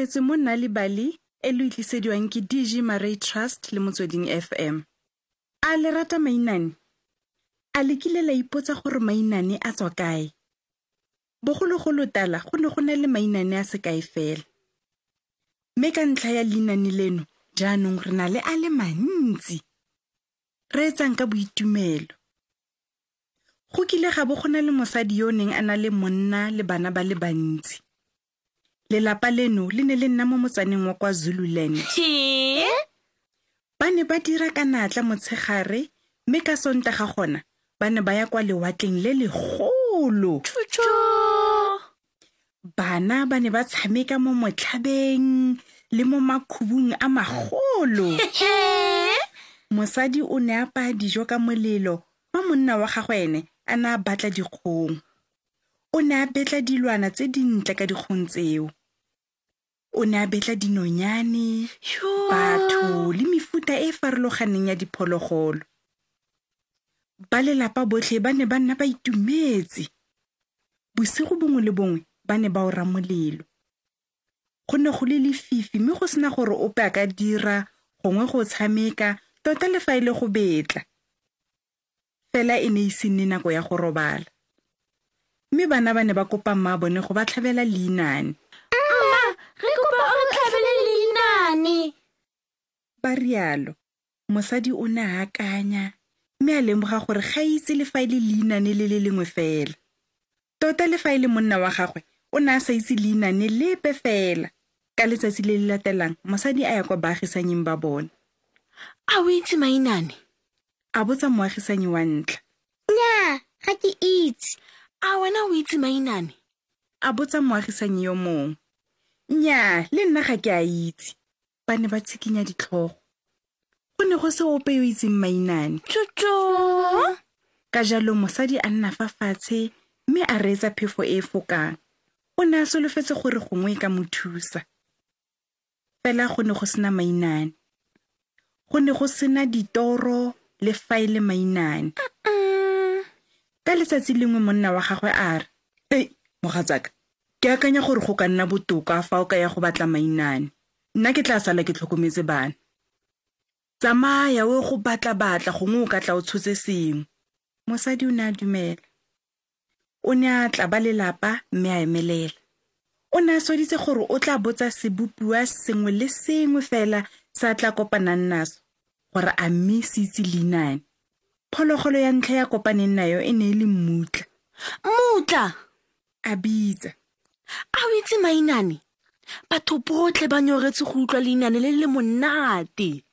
Amogetswe mo nna le bali e le itlisediwang ke dg maray trust le motsweding fm a le rata mainane. A lekile la ipotsa gore mainane a tswa kae. Bogologolo tala go ne go na le mainane a sekae fela. Mme ka ntlha ya leinane leno jaanong re na le a le mantsi. Re etsang ka boitumelo. Go kile ga bo go na le mosadi yo o neng a na le monna le bana ba le bantsi lelapa leno le ne le nna mo motsaneng wa kwa zululand. Ba ne ba dira ka natla motshegare mme ka sontaga gona ba ne ba ya kwa lewatleng le legolo. Bana ba ne ba tshameka mo motlhabeng le mo makhubung a magolo. Mosadi o ne a paya dijo ka molelo fa monna wa gagwe ene a ne a batla dikgong. O ne a betla dilwana tse dintle ka dikgong tseo o ne a betla dinonyane batho le mefuta e e farologaneng ya diphologolo. Ba lelapa botlhe ba ne ba nna ba itumetse. Bosigo bongwe le bongwe ba ne ba o ramolelo. Go ne go le lefifi mme go sena gore ope a ka dira gongwe go tshameka tota le fa e le go betla. Fela e ne e se nne nako ya go robala. Mme bana ba ne ba kopa mma bone go ba tlhabela leinane re kopa o re tlhabele leinane. ba rialo mosadi o ne a akanya mme a lemoga gore ga itse le fa e le leinane le le lengwe fela tota le fa e le monna wa gagwe o ne a sa itse leinane lepe fela ka letsatsi le le latelang mosadi a ya kwa baagisanyeng ba bone A o itse mainane? a botsa moagisanyi wa ntlha nnyaa ga ke itse A wena o itse mainane? a botsa moagisanyi yo mongwe nnyaa le nna ga ke a itse. Ba ne ba tshikinya ditlhogo. Go ne go se ope yo itseng mainane. Tšho. ka jalo mosadi a nna fa fatshe mme a reetsa phefo e e fokang. O ne a solofetse gore gongwe e ka mo thusa. Fela go ne go sena mainane. Go ne go sena ditoro le fa e le mainane ka letsatsi lengwe monna wa gagwe a re ei mogatsaka ke akanya gore go ka nna botoka fa o ka ya go batla mainane. Nna ke tla sala ke tlhokometse bana. Tsamaya o ye go batla-batla gongwe o ka tla o tshotse sengwe. Mosadi o ne a dumela. O ne a tla ba lelapa mme a emelela. O ne a sweditse gore o tla botsa sebopiwa sengwe le sengwe fela sa tla kopanang naso gore a mme se itse leinane phologolo ya ntlha ya kopaneng nayo e ne e le mmutla. Mutla, a bitsa a o itse mainane? Batho botlhe ba nyoretse go utlwa leinane le le monate.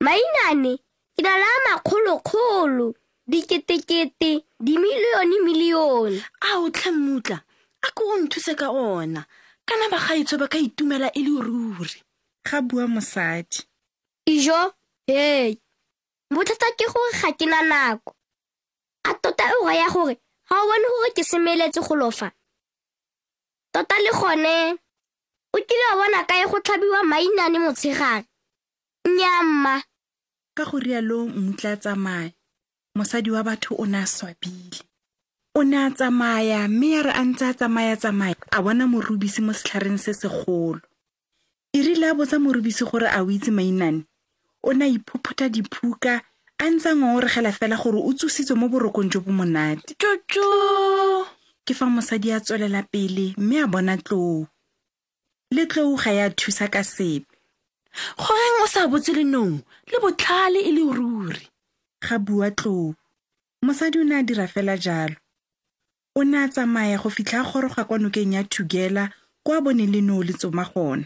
mainane ke na le a makgolo-kgolo diketekete dimilione-milione A o tlhe mmutla, a ko o nthuse ka ona. Kana ba gaetsho ba ka itumela e le ruri. ga bua mosadi dijo hei bothata ke gore ga ke na nako a tota e go ya gore ga o bone gore ke semeletse go lofa tota le gone o kile wa bona kae go tlhabiwa mainane motshegare? Nnyamma ka go rialo mmutla tsamaya mosadi wa batho o ne a swabile. O ne a tsamaya mme ya re a ntse a tsamaya-tsamaya a bona morubisi mo setlhareng se segolo. E rile a botsa morubisi gore a o itse mainane o ne a iphuphutha diphuka a ntse a ngongoregela fela gore o tsositswe mo borokong jo bo monate. Tšotšo. Ke fa mosadi a tswelela pele mme a bona tlou. Le tlou ga ya thusa ka sepe. Goreng o sa botse lenong le botlhale e le ruri. ga bua tlou. Mosadi o ne a dira fela jalo. O ne a tsamaya go fitlha a goroga kwa nokeng ya thugela kwa bone lenoo le tsoma gona.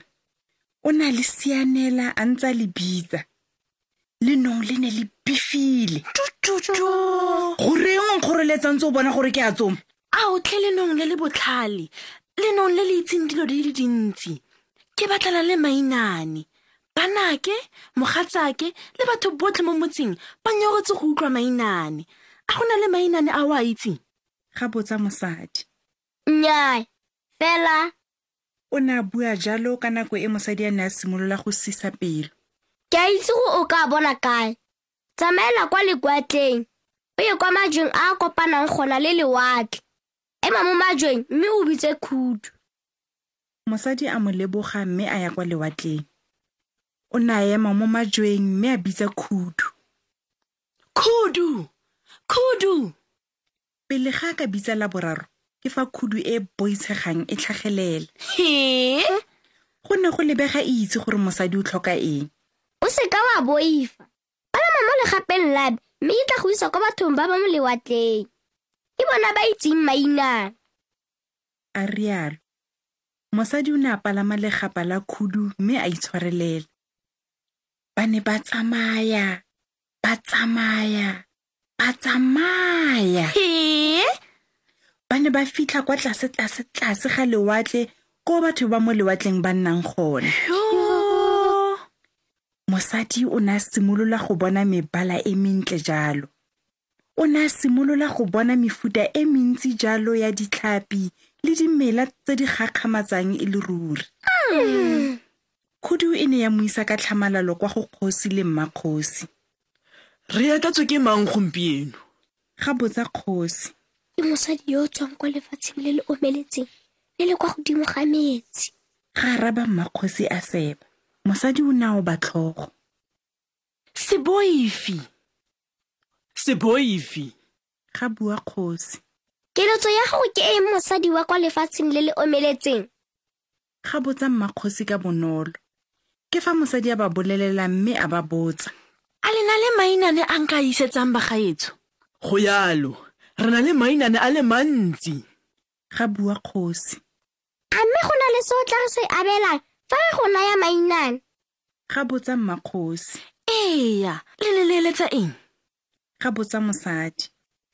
O ne a le sianela a ntse a le bitsa. Lenong le ne le befile. Goreng o nkgoreletsa ntse o bona gore ke a tsoma A o tle lenong le le botlhale. lenong le le itseng dilo di le dintsi. Ke batlana le mainane banake mogatsake le batho botlhe mo motseng ba nyogotse go utlwa mainane. A go na le mainane a o a itseng? Ga botsa mosadi. Nnyaa fela. O ne a bua jalo ka nako e mosadi a ne a simolola go sisa pelo. Ke a itse go o ka bona kae. Tsamaela kwa lekwatleng o ye kwa majweng a a kopanang gona le lewatle ema mo majweng mme o bitse khudu mosadi a mo leboga mme a ya kwa lewatleng. O ne a ema mo majweng mme a bitsa khudu khudu khudu pele ga ka bitsa la boraro ke fa khudu e boitshegang e tlhagelela. He? Go ne go lebega e itse gore mosadi o tlhoka eng. O se ka wa boifa. Palama mo legapeng labe mme e tla go isa kwa bathong ba ba mo lewatleng ke bona ba itseng mainana a rialo mosadi o ne a palama legapa la khudu mme a itshwarelela. Ba ne ba tsamaya ba tsamaya ba tsamaya. Ba ne ba fitlha kwa tlase-tlase-tlase ga lewatle ko batho ba mo lewatleng ba nnang gone. Yo. Mosadi o ne a simolola go bona mebala e mentle jalo o ne a simolola go bona mefuta e mentsi jalo ya ditlhapi le dimela tse di gakgamatsang e le ruri. Khudu e ne ya mo isa ka tlhamalalo kwa go kgosi le mmakgosi. Re etatswe ke mang gompieno? Ga botsa kgosi. Ke mosadi yo o tswang kwa lefatsheng le le omeletseng le le kwa godimo ga metsi. Ga araba mmakgosi a seba. Mosadi o ne a o ba tlhogo. Seboifi seboifi. Ga bua kgosi. Keletso ya gago ke eng mosadi wa kwa lefatsheng le le omeletseng? Ga botsa mmakgosi ka bonolo. Ke fa mosadi a ba bolelela mme a ba botsa. A lena le mainane a nka isetsang bagaetso go yalo re na le mainane a le mantsi. Ga bua kgosi. A mme go na le se o tla re se abelang fa re go naya mainane? Ga botsa mmakgosi eya le le leeletsa eng ga botsa mosadi.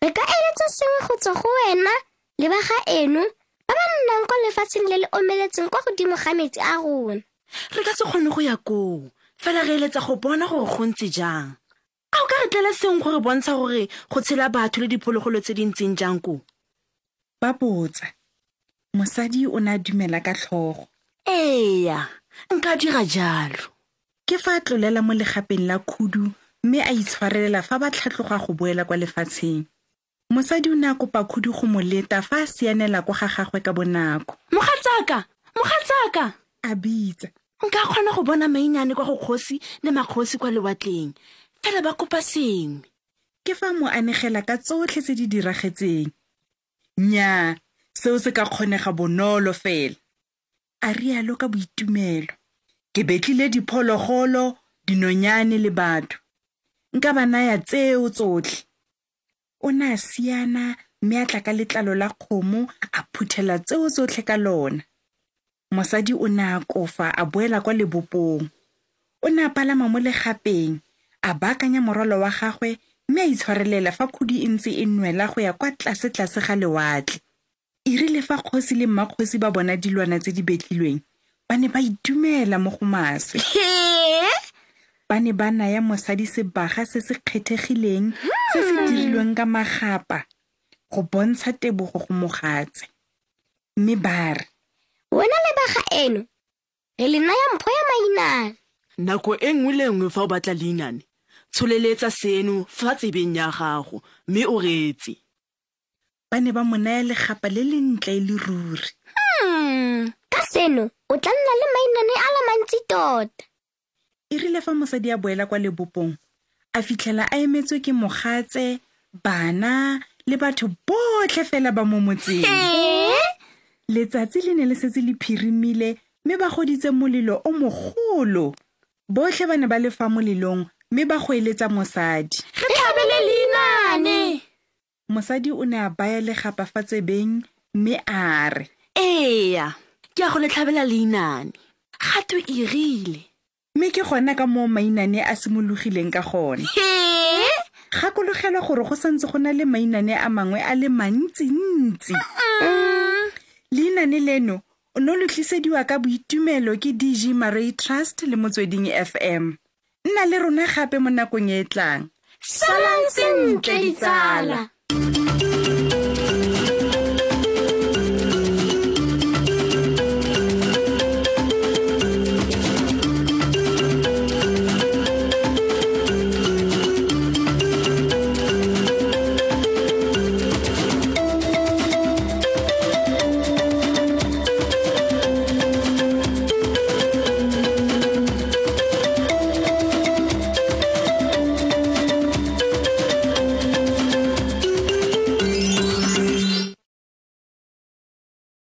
Re ka eletsa sengwe go tswa go wena le ba ga eno ba ba nnang kwa lefatsheng le le omeletseng kwa godimo ga metsi a rona. Re ka se kgone go ya koo fela re eletsa go bona gore go ntse jang. A o ka re tlela sengwe gore bontsha gore go tshela batho le diphologolo tse di ntseng jang koo? Ba botsa mosadi o ne a dumela ka tlhogo. Eya nka dira jalo. Ke fa a tlolela mo legapeng la khudu mme a itshwarelela fa ba tlhatloga go boela kwa lefatsheng. Mosadi o ne a kopa khudu go mo leta fa a sianela kwa ga gagwe ka bonako. Mogatsaka! Mogatsaka! A bitsa. Nka kgona go bona mainane kwa go kgosi le makgosi kwa lewatleng. Fela ba kopa sengwe. Ke fa mo anegela ka tsotlhe tse di diragetseng. Nnyaa seo se ka kgonega bonolo fela. A rialo ka boitumelo. Ke betlile diphologolo dinonyane le batho nka ba naya tseo tsotlhe. O ne a siana mme a tla ka letlalo la kgomo a phuthela tseo tsotlhe ka lona. Mosadi o ne a kofa a boela kwa lebopong. O ne a palama mo legapeng a baakanya morwalo wa gagwe mme a itshwarelela fa khudi e ntse e nwela go ya kwa tlase-tlase ga lewatle. E rile fa kgosi le mmakgosi ba bona dilwana tse di betlilweng ba ne ba itumela mo go maswe ba ne ba naya mosadi sebaga se se kgethegileng se se dirilweng ka magapa go bontsha tebogo go mogatse. Mme ba re wena le baga eno re le naya mpho ya mainane nako e nngwe le nngwe fa o batla leinane tsholeletsa seno fa tsebeng ya gago mme o reetse. Ba ne ba mo naya legapa le lentle e le ruri. Hmm, ka seno o tla nna le mainane a le mantsi tota e rile fa mosadi a boela kwa lebopong a fitlhela a emetswe ke mogatse bana le batho botlhe fela ba mo motseng. Letsatsi le ne le setse le phirimile mme ba goditse molelo o mogolo. Botlhe ba ne ba le fa molelong mme ba go eletsa mosadi. Re tlhabele leinane mosadi o ne a baya legapa fa tsebeng mme a re eya ke a go le tlhabela leinane gato e rile mme ke gona ka moo mainane a simologileng ka gone. Gakologelwa gore go santse go na le mainane a mangwe a le mantsintsi. Leinane leno o ne lo tlisediwa ka boitumelo ke dg maray trust le motsweding fm nna le rona gape mo nakong e e tlang. Salang sentle ditsala